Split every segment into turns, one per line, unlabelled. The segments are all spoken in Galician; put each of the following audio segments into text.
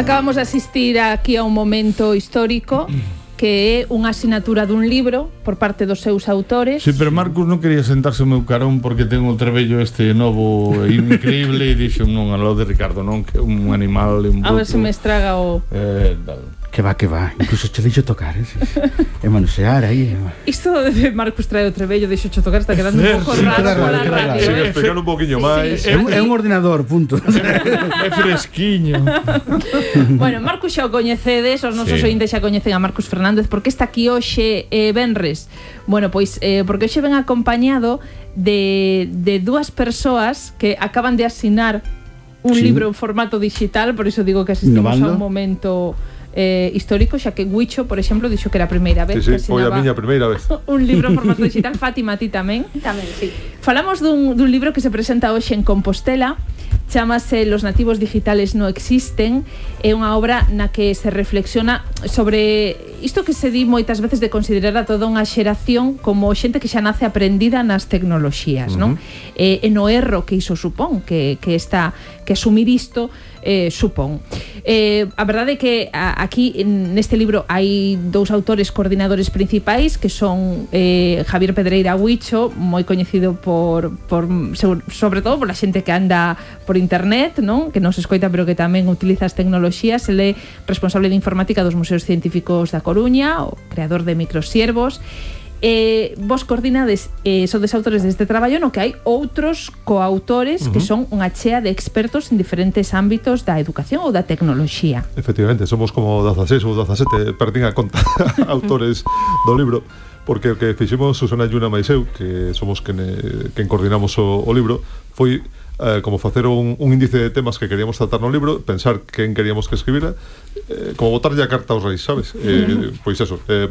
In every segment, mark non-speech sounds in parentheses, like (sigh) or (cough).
Acabamos de asistir aquí a un momento histórico que é unha asignatura dun libro por parte dos seus autores.
Sí, pero Marcus non quería sentarse o meu carón porque ten o trebello este novo e increíble e dixo non, a lo de Ricardo non, que é un animal un
A ver se me estraga o...
Eh, tal.
Que va, que va, incluso che deixo tocar eh? E manusear aí eh,
Isto de Marcos trae o trebello Deixo che tocar, está quedando un pouco raro claro, claro,
claro, eh. Sí, explicar un poquinho sí, máis.
Sí, é, é un ordenador, punto. (laughs)
É fresquiño. (laughs)
Bueno, Marcos xa o coñecedes Os nosos sí. ointes xa coñecen a Marcos Fernández. Porque está aquí hoxe eh, Benres? Bueno, pois, eh, porque hoxe ven acompañado De, de dúas persoas Que acaban de asinar Un sí. libro en formato digital Por iso digo que asistimos Innovando. a un momento eh, histórico xa que Guicho, por exemplo, dixo que era a primeira vez
sí,
sí, que
foi a miña primeira vez (laughs)
un libro en formato (laughs) digital, Fátima ti tamén
tamén, sí.
falamos dun, dun libro que se presenta hoxe en Compostela chamase Los nativos digitales no existen é unha obra na que se reflexiona sobre isto que se di moitas veces de considerar a toda unha xeración como xente que xa nace aprendida nas tecnoloxías uh -huh. non? E, eh, e no erro que iso supón que, que, esta, que asumir isto eh, supón. Eh, a verdade é que a, aquí neste libro hai dous autores coordinadores principais que son eh, Javier Pedreira Huicho, moi coñecido por, por sobre todo pola xente que anda por internet, non? que non se escoita pero que tamén utiliza as tecnoloxías, ele é responsable de informática dos Museos Científicos da Coruña, o creador de Microsiervos, eh, vos coordinades eh, sodes autores deste traballo no que hai outros coautores uh -huh. que son unha chea de expertos en diferentes ámbitos da educación ou da tecnoloxía.
Efectivamente, somos como 16 ou 17, perdín a conta (laughs) autores do libro, porque o que fixemos Susana Yuna Maiseu, que somos quen, eh, quen coordinamos o, o libro, foi eh, como facer un, un índice de temas que queríamos tratar no libro, pensar quen queríamos que escribira, eh, como botarlle a carta aos reis, sabes? Eh, pois eso, eh,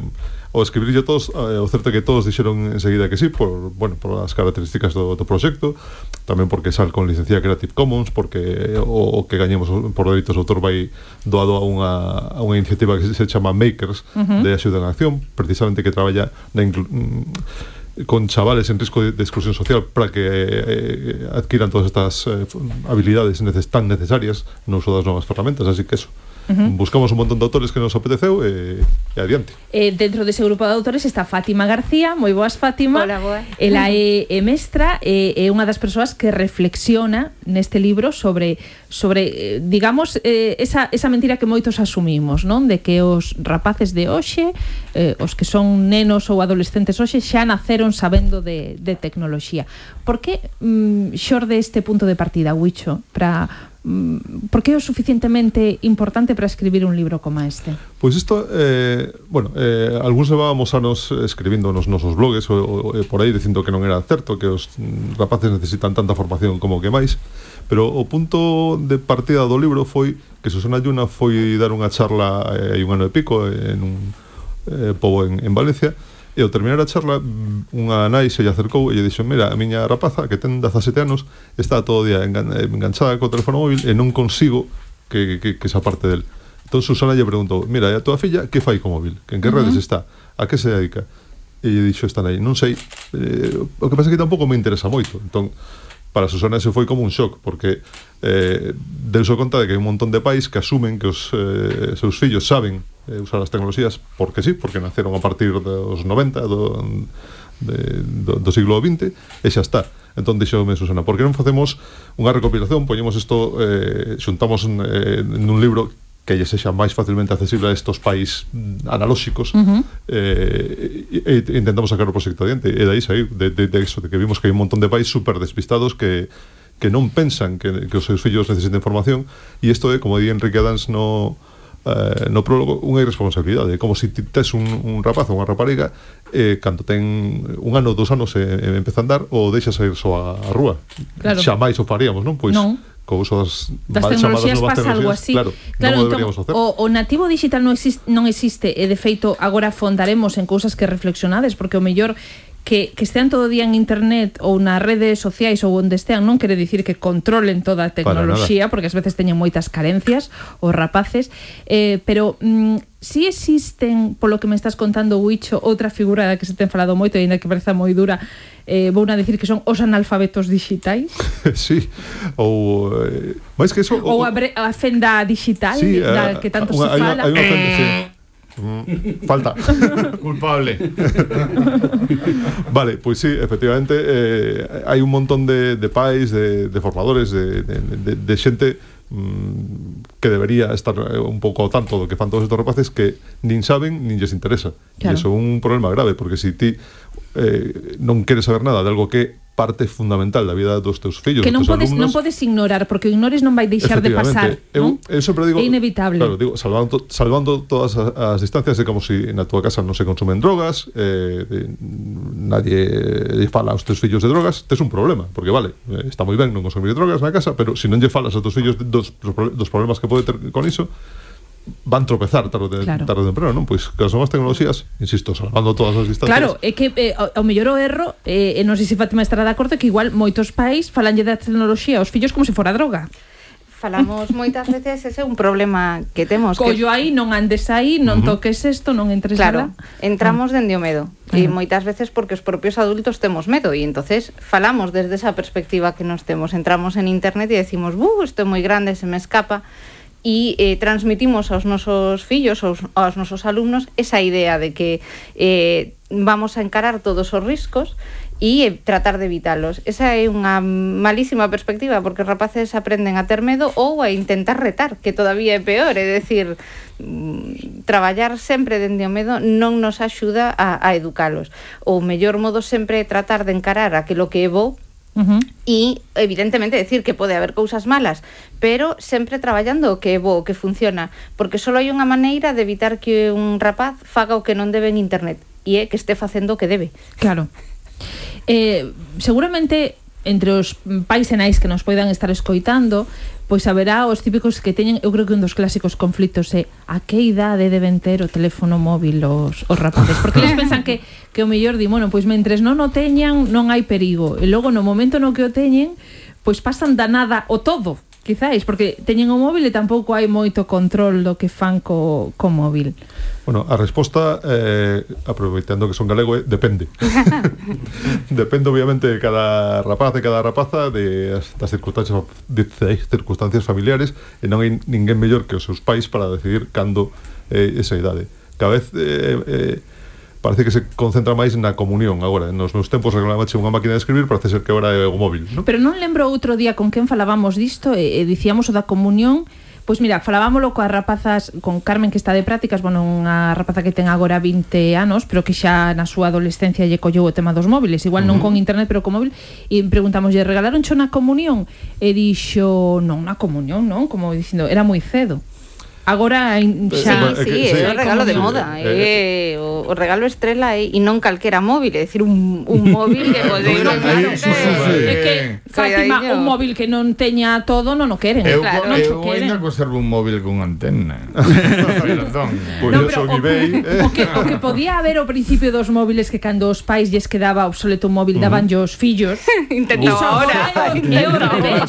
o escribirlle todos, eh, o certo que todos dixeron enseguida que sí, por, bueno, por as características do, do proxecto, tamén porque sal con licencia Creative Commons, porque o, o que gañemos por dereitos de autor vai doado a unha, a unha iniciativa que se chama Makers, uh -huh. de Axuda en Acción, precisamente que traballa na inclu mm, con chavales en risco de, de exclusión social para que eh, eh adquiran todas estas eh, habilidades neces tan necesarias no uso das novas ferramentas, así que eso. -huh. buscamos un montón de autores que nos apeteceu e, e adiante.
Eh, dentro dese grupo de autores está Fátima García, moi boas Fátima.
Hola, boa.
Ela é, é mestra e é unha das persoas que reflexiona neste libro sobre sobre eh, digamos eh, esa, esa mentira que moitos asumimos, non? De que os rapaces de hoxe, eh, os que son nenos ou adolescentes hoxe xa naceron sabendo de, de tecnoloxía. Por que mm, xorde este punto de partida, Huicho, para Mm, por que é o suficientemente importante para escribir un libro como este?
Pois isto, eh, bueno, eh, algúns levábamos anos escribindo nos nosos blogs o, o, e por aí dicindo que non era certo que os rapaces necesitan tanta formación como que máis, pero o punto de partida do libro foi que Susana Yuna foi dar unha charla eh, hai eh, un ano e pico en un eh, pobo en, en Valencia E ao terminar a charla, mm, unha nai se lle acercou e lle dixo, mira, a miña rapaza, que ten 17 anos, está todo o día enganchada co teléfono móvil e non consigo que, que, que esa parte del. Entón Susana lle preguntou, mira, e a túa filla, que fai co móvil? Que en que uh -huh. redes está? A que se dedica? E lle dixo, esta nai, non sei. Eh, o que pasa é que tampouco me interesa moito. Entón, para Susana ese foi como un shock porque eh, deuse conta de que hai un montón de pais que asumen que os eh, seus fillos saben eh, usar as tecnoloxías porque sí, porque naceron a partir dos 90 do, de, do, do siglo XX e xa está. Entón dixome Susana, por que non facemos unha recopilación, poñemos isto eh, xuntamos eh, nun libro que lle sexa máis facilmente accesible a estos pais mm, analóxicos uh -huh. eh, e, e intentamos sacar o proxecto adiante. E dai saiu de, de, de eso, de que vimos que hai un montón de pais super despistados que que non pensan que, que os seus fillos necesiten formación. E isto é, como di Enrique Adams no, eh, no prólogo unha irresponsabilidade, como se si tes un, un rapaz ou unha rapariga eh, cando ten un ano, dos anos eh, empeza a andar ou deixas a ir só a, a rúa. Claro. Xa máis o faríamos, non? Pois non co uso das,
das tecnologías pasa algo así.
Claro,
claro non entón, hacer. O, o nativo digital non existe, non existe e de feito agora fondaremos en cousas que reflexionades porque o mellor que, que estean todo o día en internet ou nas redes sociais ou onde estean non quere dicir que controlen toda a tecnoloxía porque ás veces teñen moitas carencias os rapaces eh, pero mm, si existen polo que me estás contando Wicho outra figura da que se ten falado moito e ainda que pareza moi dura eh, vou a dicir que son os analfabetos digitais? (laughs)
Sí, ou eh, máis que eso
ou, ou a, bre, a fenda digital
sí,
da
a,
que tanto
a,
se fala
hai unha fenda, sí. Eh, Falta. (laughs)
Culpable.
vale, pois pues sí, efectivamente eh, hai un montón de, de pais, de, de formadores, de, de, de, de xente mm, que debería estar eh, un pouco ao tanto do que fan todos estos rapaces que nin saben, nin lles interesa.
Claro.
E iso é un problema grave, porque se si ti eh, non queres saber nada de algo que parte fundamental da vida dos teus fillos.
Que non podes
alumnos.
non podes ignorar, porque o ignores non vai deixar de pasar,
eu,
non?
Eu sempre digo,
é inevitable.
Claro, digo, salvando salvando todas as, as distancias, é como se si na túa casa non se consumen drogas, eh, eh, nadie lle fala aos teus fillos de drogas, tes un problema, porque vale, eh, está moi ben non consumir drogas na casa, pero se si non lle falas aos teus fillos dos, dos problemas que pode ter con iso, van tropezar tarde,
claro.
tarde ou temprano, non? Pois que as novas tecnoloxías, insisto, salvando todas as distancias.
Claro, é que eh, ao mellor o erro, eh, non sei se Fátima estará de acordo, que igual moitos pais falanlle da tecnoloxía aos fillos como se fora droga
falamos moitas veces, ese é un problema que temos.
Collo que... aí, non andes aí, non toques isto, non entres
Claro,
ala.
entramos dende o medo. E moitas veces porque os propios adultos temos medo e entonces falamos desde esa perspectiva que nos temos. Entramos en internet e decimos, buh, isto é moi grande, se me escapa e eh, transmitimos aos nosos fillos, aos, aos nosos alumnos, esa idea de que eh, vamos a encarar todos os riscos e eh, tratar de evitalos. Esa é unha malísima perspectiva porque os rapaces aprenden a ter medo ou a intentar retar, que todavía é peor, é decir, mm, traballar sempre dende o medo non nos axuda a, a educalos. O mellor modo sempre é tratar de encarar aquilo que é bo
Uh -huh.
e evidentemente decir que pode haber cousas malas, pero sempre traballando o que é bo, o que funciona, porque só hai unha maneira de evitar que un rapaz faga o que non debe en internet e é que este facendo o que debe.
Claro. Eh, seguramente entre os pais e nais que nos poidan estar escoitando, pois haberá os típicos que teñen, eu creo que un dos clásicos conflitos é a que idade deben ter o teléfono móvil os, os rapaces, porque eles pensan que, que o mellor di, bueno, pois mentres non o teñan non hai perigo, e logo no momento no que o teñen, pois pasan da nada o todo, quizáis, porque teñen o móvil e tampouco hai moito control do que fan co, co móvil.
Bueno, a resposta, eh, aproveitando que son galego, é depende. (laughs) (laughs) depende, obviamente, de cada rapaz, de cada rapaza, de, as, das circunstancias, de, das circunstancias familiares, e non hai ninguén mellor que os seus pais para decidir cando eh, esa idade. Cada vez... Eh, eh, parece que se concentra máis na comunión agora. Nos meus tempos reclamache unha máquina de escribir, parece ser que agora é o móvil. ¿no?
Pero non lembro outro día con quen falábamos disto e, e dicíamos o da comunión Pois mira, falábamolo coas rapazas con Carmen que está de prácticas, bueno, unha rapaza que ten agora 20 anos, pero que xa na súa adolescencia lle colleu o tema dos móviles, igual non uh -huh. con internet, pero con móvil, e preguntamos, lle regalaron xo na comunión? E dixo, non, na comunión, non, como dicindo, era moi cedo agora en
eh,
xa
sí,
sí, eh,
é, un é, o regalo de moda
Eh,
é, o, o regalo estrela é, e non calquera móvil é dicir un, un móvil que (laughs) pode ir
sí, sí,
é que Fátima un móvil que non teña todo non o queren
eu,
claro,
non
eu ainda conservo un móvil con antena. (laughs) Perdón
pues
no, pero, o,
eBay, eh.
o, que, o que podía haber ao principio dos móviles que cando os pais lles quedaba obsoleto un móvil daban yo os fillos. (laughs) Intentaba
ahora.
É o revés.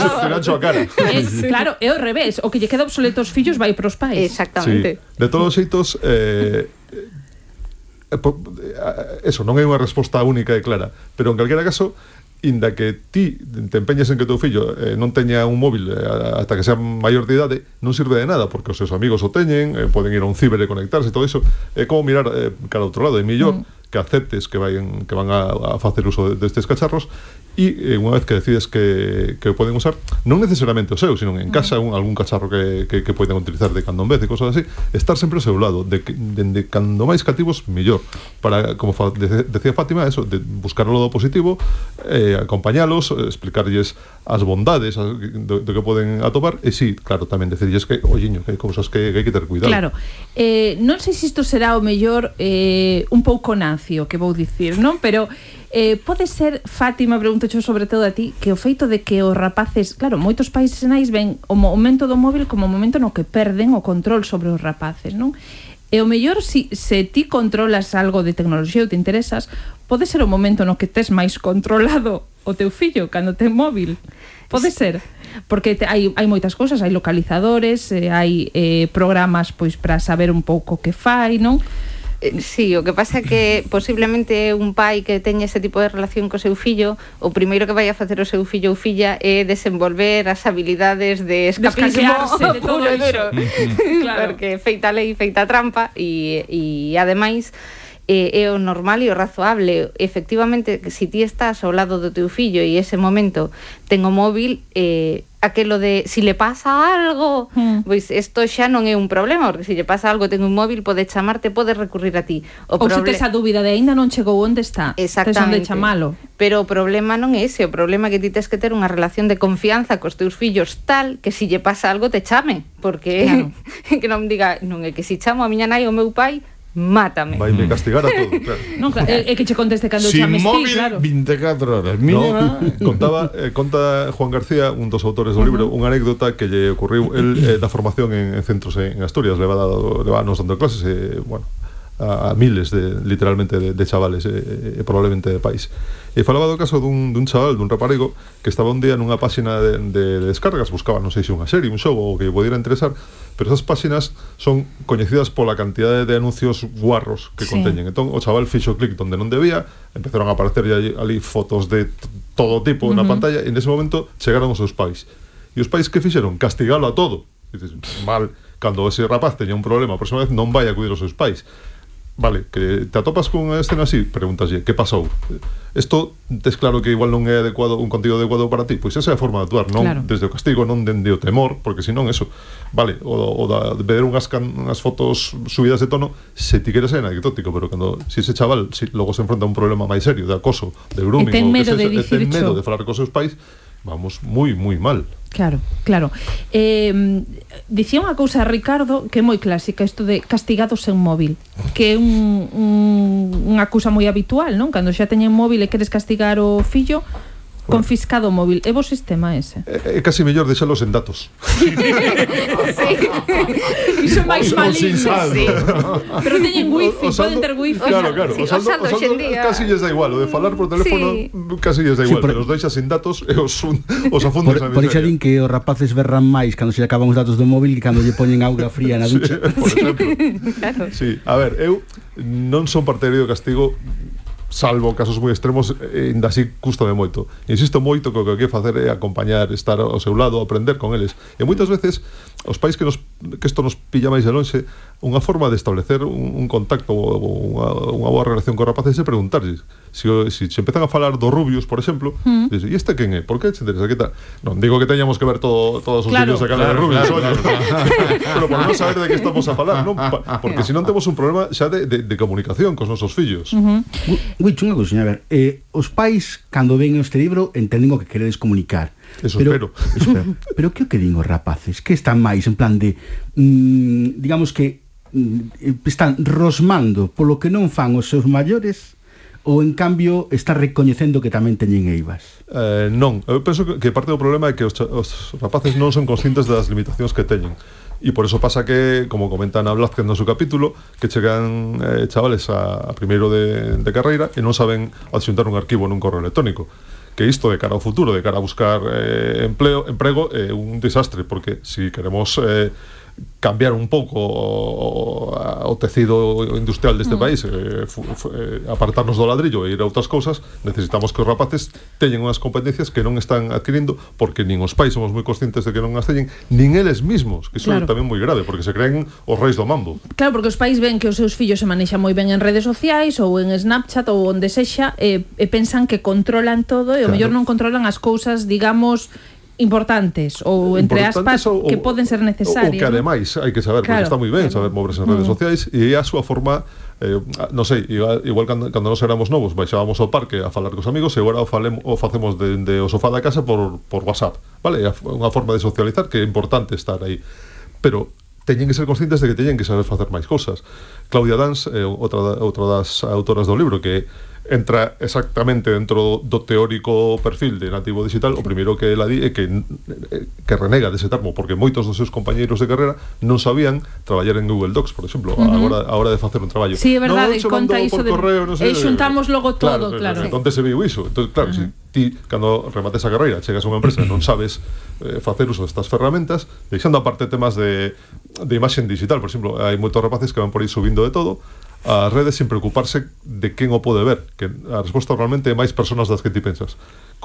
Claro, é o revés. O que lle queda obsoleto os fillos vai pros pais
Exactamente.
Sí. De todos os xeitos, eh, eh, eh, eso, non é unha resposta única e clara, pero en calquera caso, inda que ti te empeñes en que teu fillo eh, non teña un móvil eh, ata que sea maior de idade, non sirve de nada, porque os seus amigos o teñen, eh, poden ir a un ciber e conectarse, todo iso, é eh, como mirar eh, cara outro lado, é millor mm que aceptes que vayan que van a, a facer uso destes cacharros e eh, unha vez que decides que, que o poden usar, non necesariamente o seu, sino en casa un, algún cacharro que, que, que poden utilizar de cando en vez e cosas así, estar sempre ao seu lado, de, que, de, de cando máis cativos, mellor. Para, como fa, de, decía Fátima, eso, de buscar o lado positivo, eh, acompañalos, explicarlles as bondades as, do, do que poden atopar, e sí, claro, tamén decirlles que, oiño, que hai cousas que, que hai que ter cuidado.
Claro, eh, non sei se isto será o mellor eh, un pouco naz, vacío, que vou dicir, non? Pero eh, pode ser, Fátima, pregunto sobre todo a ti, que o feito de que os rapaces, claro, moitos países nais ven o momento do móvil como o momento no que perden o control sobre os rapaces, non? E o mellor, si, se ti controlas algo de tecnoloxía ou te interesas, pode ser o momento no que tes máis controlado o teu fillo cando ten móvil. Pode ser. Porque te, hai, hai moitas cousas, hai localizadores, eh, hai eh, programas pois para saber un pouco que fai, non?
Sí, o que pasa é que posiblemente un pai que teña ese tipo de relación co seu fillo, o primeiro que vai a facer o seu fillo ou filla é desenvolver as habilidades de escapismo
de (laughs) todo iso. claro.
Porque feita lei, feita trampa e, e ademais eh, é o normal e o razoable. Efectivamente, se si ti estás ao lado do teu fillo e ese momento ten o móvil, eh, aquelo de se si le pasa algo,
mm.
pois isto xa non é un problema, porque se si lle pasa algo, ten un móvil, pode chamarte, pode recurrir a ti.
O Ou
proble...
se tes a dúbida de aínda non chegou onde está, tes onde chamalo.
Pero o problema non é ese, o problema é que ti tes que ter unha relación de confianza cos teus fillos tal que se lle pasa algo te chame, porque
claro. (laughs)
que non diga, non é que si chamo a miña nai ou meu pai, mátame.
Vai me castigar a todo, claro.
Non, claro, é que che conteste cando
Sin
chames
móvil, ti,
claro.
24 horas, Mira.
No, contaba, eh, conta Juan García, un dos autores do libro, uh -huh. unha anécdota que lle ocurriu el eh, da formación en, en centros en Asturias, leva, dado, leva nos dando clases, eh, bueno, a, a miles de, literalmente de, de chavales e, e probablemente de país e falaba do caso dun, dun chaval, dun raparigo que estaba un día nunha páxina de, de, de descargas buscaba, non sei se unha serie, un xogo ou que pudiera interesar pero esas páxinas son coñecidas pola cantidade de anuncios guarros que
sí.
conteñen entón o chaval fixo clic donde non debía empezaron a aparecer ali, ali fotos de todo tipo uh -huh. na pantalla e nese momento chegaron os seus pais e os pais que fixeron? castigalo a todo dices, mal, cando ese rapaz teña un problema a próxima vez non vai a acudir aos seus pais vale, que te atopas cunha escena así, pregúntaslle, que pasou? Isto tes claro que igual non é adecuado un contido adecuado para ti, pois esa é a forma de actuar, non
claro.
desde o castigo, non dende o temor, porque senón eso, vale, o, o da, de ver unhas, can, unhas fotos subidas de tono, se ti queres ser anecdótico, pero cando si ese chaval si, logo se enfrenta a un problema máis serio de acoso, de grooming,
e ten medo, o que
sexa, de, ten medo de falar cos seus pais, vamos moi moi mal.
Claro, claro. Eh, dicía unha cousa Ricardo que é moi clásica, isto de castigados sen móvil, que é un, un, unha cousa moi habitual, non? Cando xa teñen móvil e queres castigar o fillo, Confiscado o móvil. É bo sistema ese. Eh?
É, é casi mellor deixalos en datos.
sí. (laughs) Iso máis maligno, sí. Pero teñen wifi,
o, o saldo,
poden ter wifi.
Claro, claro.
Sí,
o saldo,
o saldo,
o saldo
día...
casi lles da igual. O de falar por teléfono
sí.
casi lles da igual.
Sí,
pero... Os deixas sin datos e os, un, os afundas
por,
a.
Por iso din que os rapaces berran máis cando se acaban os datos do móvil que cando lle poñen auga fría na ducha.
Sí, por exemplo. (laughs)
claro.
Sí. A ver, eu non son partidario do castigo salvo casos moi extremos, eh, ainda así custa de moito. Insisto moito que o que hai que facer é acompañar, estar ao seu lado, aprender con eles. E moitas veces, os pais que, nos, que isto nos pilla máis de longe, unha forma de establecer un, un contacto ou unha, unha boa relación con rapaces é preguntarlles se, si, se empezan a falar dos rubios, por exemplo mm. dices, e este quen é? Por que te interesa? Que ta... non digo que teñamos que ver todo, todos os
claro,
vídeos a cara
claro,
de rubios
claro,
claro,
claro. (laughs)
pero por non saber de que estamos a falar non? Pa, (laughs) porque se non temos un problema xa de, de, de comunicación cos nosos fillos uh -huh.
Guicho, unha a ver eh, os pais, cando ven este libro entenden o que queredes comunicar
Eso
pero,
espero.
Eso espero. pero que o que din os rapaces? Que están máis en plan de mm, digamos que Mm, están rosmando polo que non fan os seus maiores ou en cambio está recoñecendo que tamén teñen eivas?
Eh, non, eu penso que parte do problema é que os, os rapaces non son conscientes das limitacións que teñen. E por eso pasa que, como comenta Ana Blázquez no seu capítulo, que chegan eh, chavales a, a primeiro de, de carreira e non saben adxuntar un arquivo nun correo electrónico. Que isto de cara ao futuro, de cara a buscar eh, empleo, emprego, é eh, un desastre, porque se si queremos eh, cambiar un pouco o, o tecido industrial deste mm. país eh, fu, fu, eh, apartarnos do ladrillo e ir a outras cousas necesitamos que os rapaces teñen unhas competencias que non están adquirindo porque nin os pais somos moi conscientes de que non as teñen nin eles mismos que iso
claro.
é tamén moi grave porque se creen os reis do mambo
Claro, porque os pais ven que os seus fillos se manexan moi ben en redes sociais ou en Snapchat ou onde sexa e, e pensan que controlan todo e
claro.
o mellor non controlan as cousas digamos importantes ou entre
importantes
aspas
ou,
que poden ser necesarias.
O que ademais hai que saber,
claro,
porque está moi ben claro. saber moverse en redes mm. sociais e é a súa forma eh, non sei, igual, igual cando, cando nos éramos novos baixábamos ao parque a falar cos amigos e agora o, falem, o facemos de, de o sofá da casa por, por WhatsApp, vale? É unha forma de socializar que é importante estar aí pero teñen que ser conscientes de que teñen que saber facer máis cousas. Claudia Dans, eh, outra, outra das autoras do libro, que entra exactamente dentro do teórico perfil de nativo digital, o primeiro que ela di é que, eh, que renega dese termo, porque moitos dos seus compañeiros de carrera non sabían traballar en Google Docs, por exemplo, uh -huh. a, hora, a hora de facer un traballo.
Sí, é verdade,
no,
conta iso de...
Correo, no sei, eh,
e xuntamos logo todo, claro.
claro. Sí. Entón se viu iso. Entón, claro, uh -huh. si ti, cando remates a carreira, chegas a unha empresa e non sabes eh, facer uso destas ferramentas, deixando aparte temas de, de imaxen digital, por exemplo, hai moitos rapaces que van por aí subindo de todo, a rede sin preocuparse de quen o pode ver, que a resposta normalmente é máis personas das que ti pensas.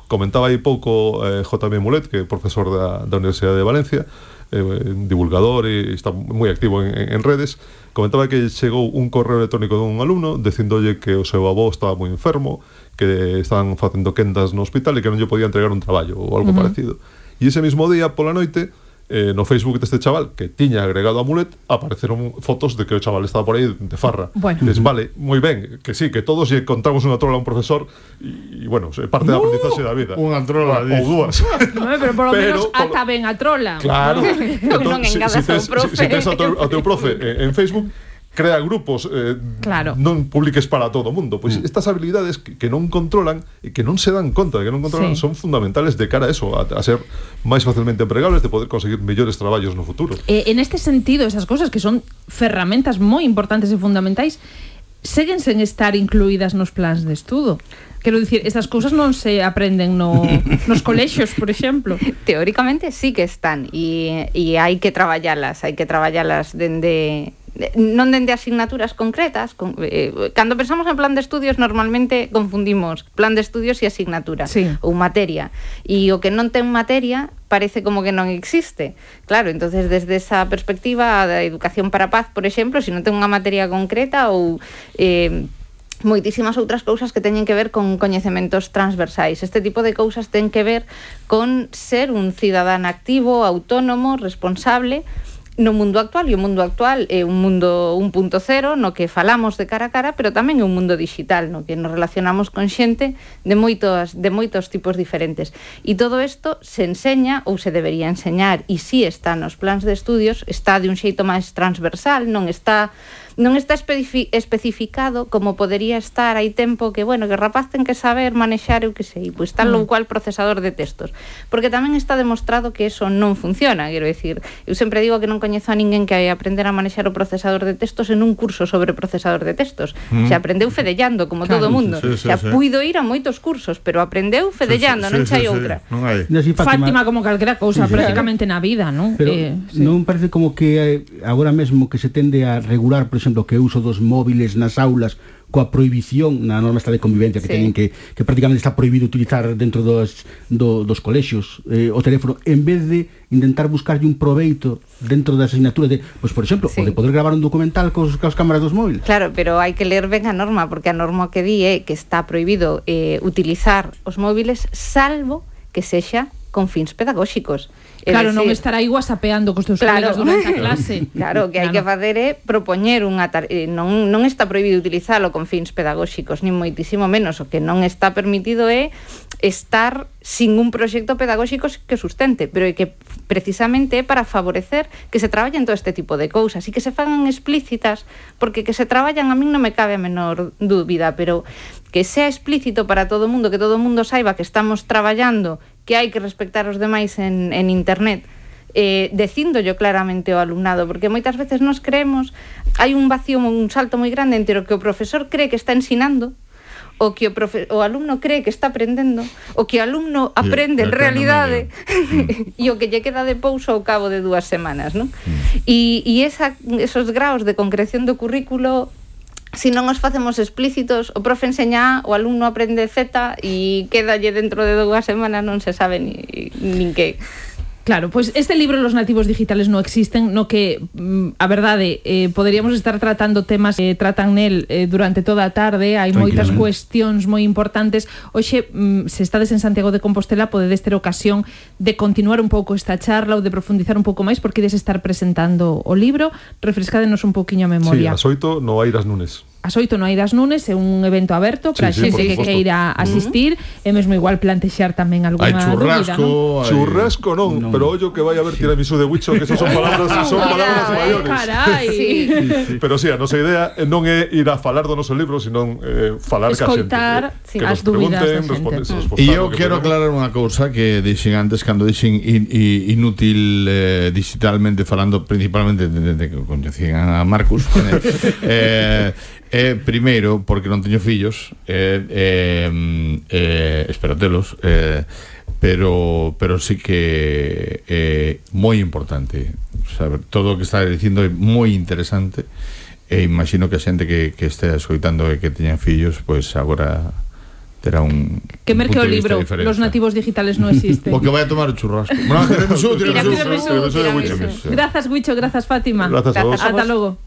Comentaba aí pouco eh, J.B. Mulet, que é profesor da, da Universidade de Valencia, eh, divulgador e está moi activo en, en redes, comentaba que chegou un correo electrónico dun alumno dicindolle que o seu avó estaba moi enfermo, que estaban facendo quendas no hospital e que non lle podía entregar un traballo ou algo uh -huh. parecido. E ese mismo día, pola noite, eh, no Facebook deste chaval que tiña agregado a Mulet apareceron fotos de que o chaval estaba por aí de farra.
Bueno.
Les vale, moi ben, que sí, que todos lle contamos unha trola a un profesor e, bueno, é parte da uh, aprendizaxe da vida.
Unha trola,
ou dúas. (laughs)
No, pero por lo menos por... ata ben a trola.
Claro. (laughs)
entón, non
si, si, tes, si, si tes ao teu, ao teu profe en Facebook crea grupos, eh,
claro.
non publiques para todo o mundo. Pois mm. estas habilidades que, que non controlan e que non se dan conta, de que non controlan, sí. son fundamentales de cara a eso, a, a ser máis facilmente empregables, de poder conseguir mellores traballos no futuro.
Eh, en este sentido, esas cosas que son ferramentas moi importantes e fundamentais, seguen sen estar incluídas nos plans de estudo. Quero dicir, estas cousas non se aprenden no, (laughs) nos colexios, por exemplo.
Teóricamente sí que están e, e hai que traballalas, hai que traballalas dende non dende asignaturas concretas, con, eh, cando pensamos en plan de estudios normalmente confundimos plan de estudios e asignatura
sí.
ou materia, e o que non ten materia parece como que non existe. Claro, entonces desde esa perspectiva da educación para a paz, por exemplo, se si non ten unha materia concreta ou eh, moitísimas outras cousas que teñen que ver con coñecementos transversais. Este tipo de cousas ten que ver con ser un cidadán activo, autónomo, responsable, no mundo actual e o mundo actual é un mundo 1.0 no que falamos de cara a cara, pero tamén é un mundo digital no que nos relacionamos con xente de moitos de moitos tipos diferentes. E todo isto se enseña ou se debería enseñar e si está nos plans de estudios, está de un xeito máis transversal, non está non está especificado como podería estar hai tempo que, bueno, que rapaz ten que saber manexar, eu que sei, pois tal ou mm. cual procesador de textos, porque tamén está demostrado que eso non funciona, quero decir, eu sempre digo que non coñezo a ninguén que aprender a manexar o procesador de textos en un curso sobre procesador de textos, mm. se aprendeu fedellando como claro, todo o mundo, sí, sí, xa sí. puido ir a moitos cursos, pero aprendeu fedellando, sí, sí, non chai sí, outra. Sí, non hai.
Fátima como calquera cousa sí, prácticamente sí, na vida, non?
Pero eh, sí. non parece como que eh, agora mesmo que se tende a regular, por exemplo, que o uso dos móviles nas aulas coa prohibición na norma esta de convivencia que sí. teñen que, que prácticamente está prohibido utilizar dentro dos, do, dos colexios eh, o teléfono, en vez de intentar buscarlle un proveito dentro das asignaturas de, pois pues, por exemplo, sí. o de poder gravar un documental cos, cos cámaras dos móviles.
Claro, pero hai que ler ben a norma, porque a norma que di é que está prohibido eh, utilizar os móviles salvo que sexa con fins pedagóxicos.
Claro, decir, non estará aí whatsappeando cos teus claro, colegas durante a clase. (laughs)
Claro, que hai claro. que facer é propoñer unha tar... Eh, non, non está prohibido utilizalo con fins pedagóxicos, nin moitísimo menos, o que non está permitido é estar sin un proxecto pedagóxico que sustente, pero é que precisamente é para favorecer que se traballen todo este tipo de cousas e que se fagan explícitas, porque que se traballan a min non me cabe a menor dúbida, pero que sea explícito para todo o mundo, que todo o mundo saiba que estamos traballando, que hai que respectar os demais en, en internet, eh, yo claramente ao alumnado, porque moitas veces nos creemos, hai un vacío, un salto moi grande entre o que o profesor cree que está ensinando, o que o, profe, o alumno cree que está aprendendo, o que o alumno aprende en realidade e (laughs) o que lle queda de pouso ao cabo de dúas semanas, non? E, e esa, esos graos de concreción do currículo si non os facemos explícitos, o profe enseña A, o alumno aprende Z e quedalle dentro de dúas semanas non se sabe ni, nin que.
Claro, pois pues este libro Los nativos digitales no existen, no que mm, a verdade eh poderíamos estar tratando temas que tratan nel eh, durante toda a tarde, hai moitas cuestións moi importantes. Hoxe mm, se estades en Santiago de Compostela podedes ter ocasión de continuar un pouco esta charla ou de profundizar un pouco máis porque ides estar presentando o libro. Refrescadenos un pouquiño a memoria.
Sí, as 8 no Airas Nunes
as oito no Aidas Nunes, é un evento aberto para
sí, sí,
xente que queira mm. asistir, mm. e mesmo igual plantexar tamén alguna
Hai churrasco,
dúbida,
¿no?
churrasco non,
no.
pero ollo que vai a haber tiramisú de Huicho, que esas son palabras, son palabras
eh,
maiores.
Carai.
Sí. Sí, sí.
Pero si sí, a nosa idea eh, non é ir a falar do noso libro, sino eh, falar Escoltar, ca xente.
Sí,
que
as dúbidas da xente. Mm.
E eu quero aclarar unha cousa que dixen antes cando dixen in, in, inútil eh, digitalmente falando principalmente de, de, de que coñecían a Marcus. (laughs) eh, eh primeiro porque non teño fillos eh, eh, eh, espero telos eh, pero pero sí que eh, moi importante saber todo o que está dicindo é moi interesante e imagino que a xente que, que este escoitando e que teñan fillos pois pues agora terá un
Que merque o libro,
diferente.
los nativos digitales no existen. (laughs)
O que vai a tomar o churrasco. Bueno, tiramisú, (laughs)
Mira,
tiramisú.
tiramisú,
tiramisú de
tiramisú.
Huicho.
Grazas, Guicho, grazas, Fátima.
Grazas a vos.
Ata logo.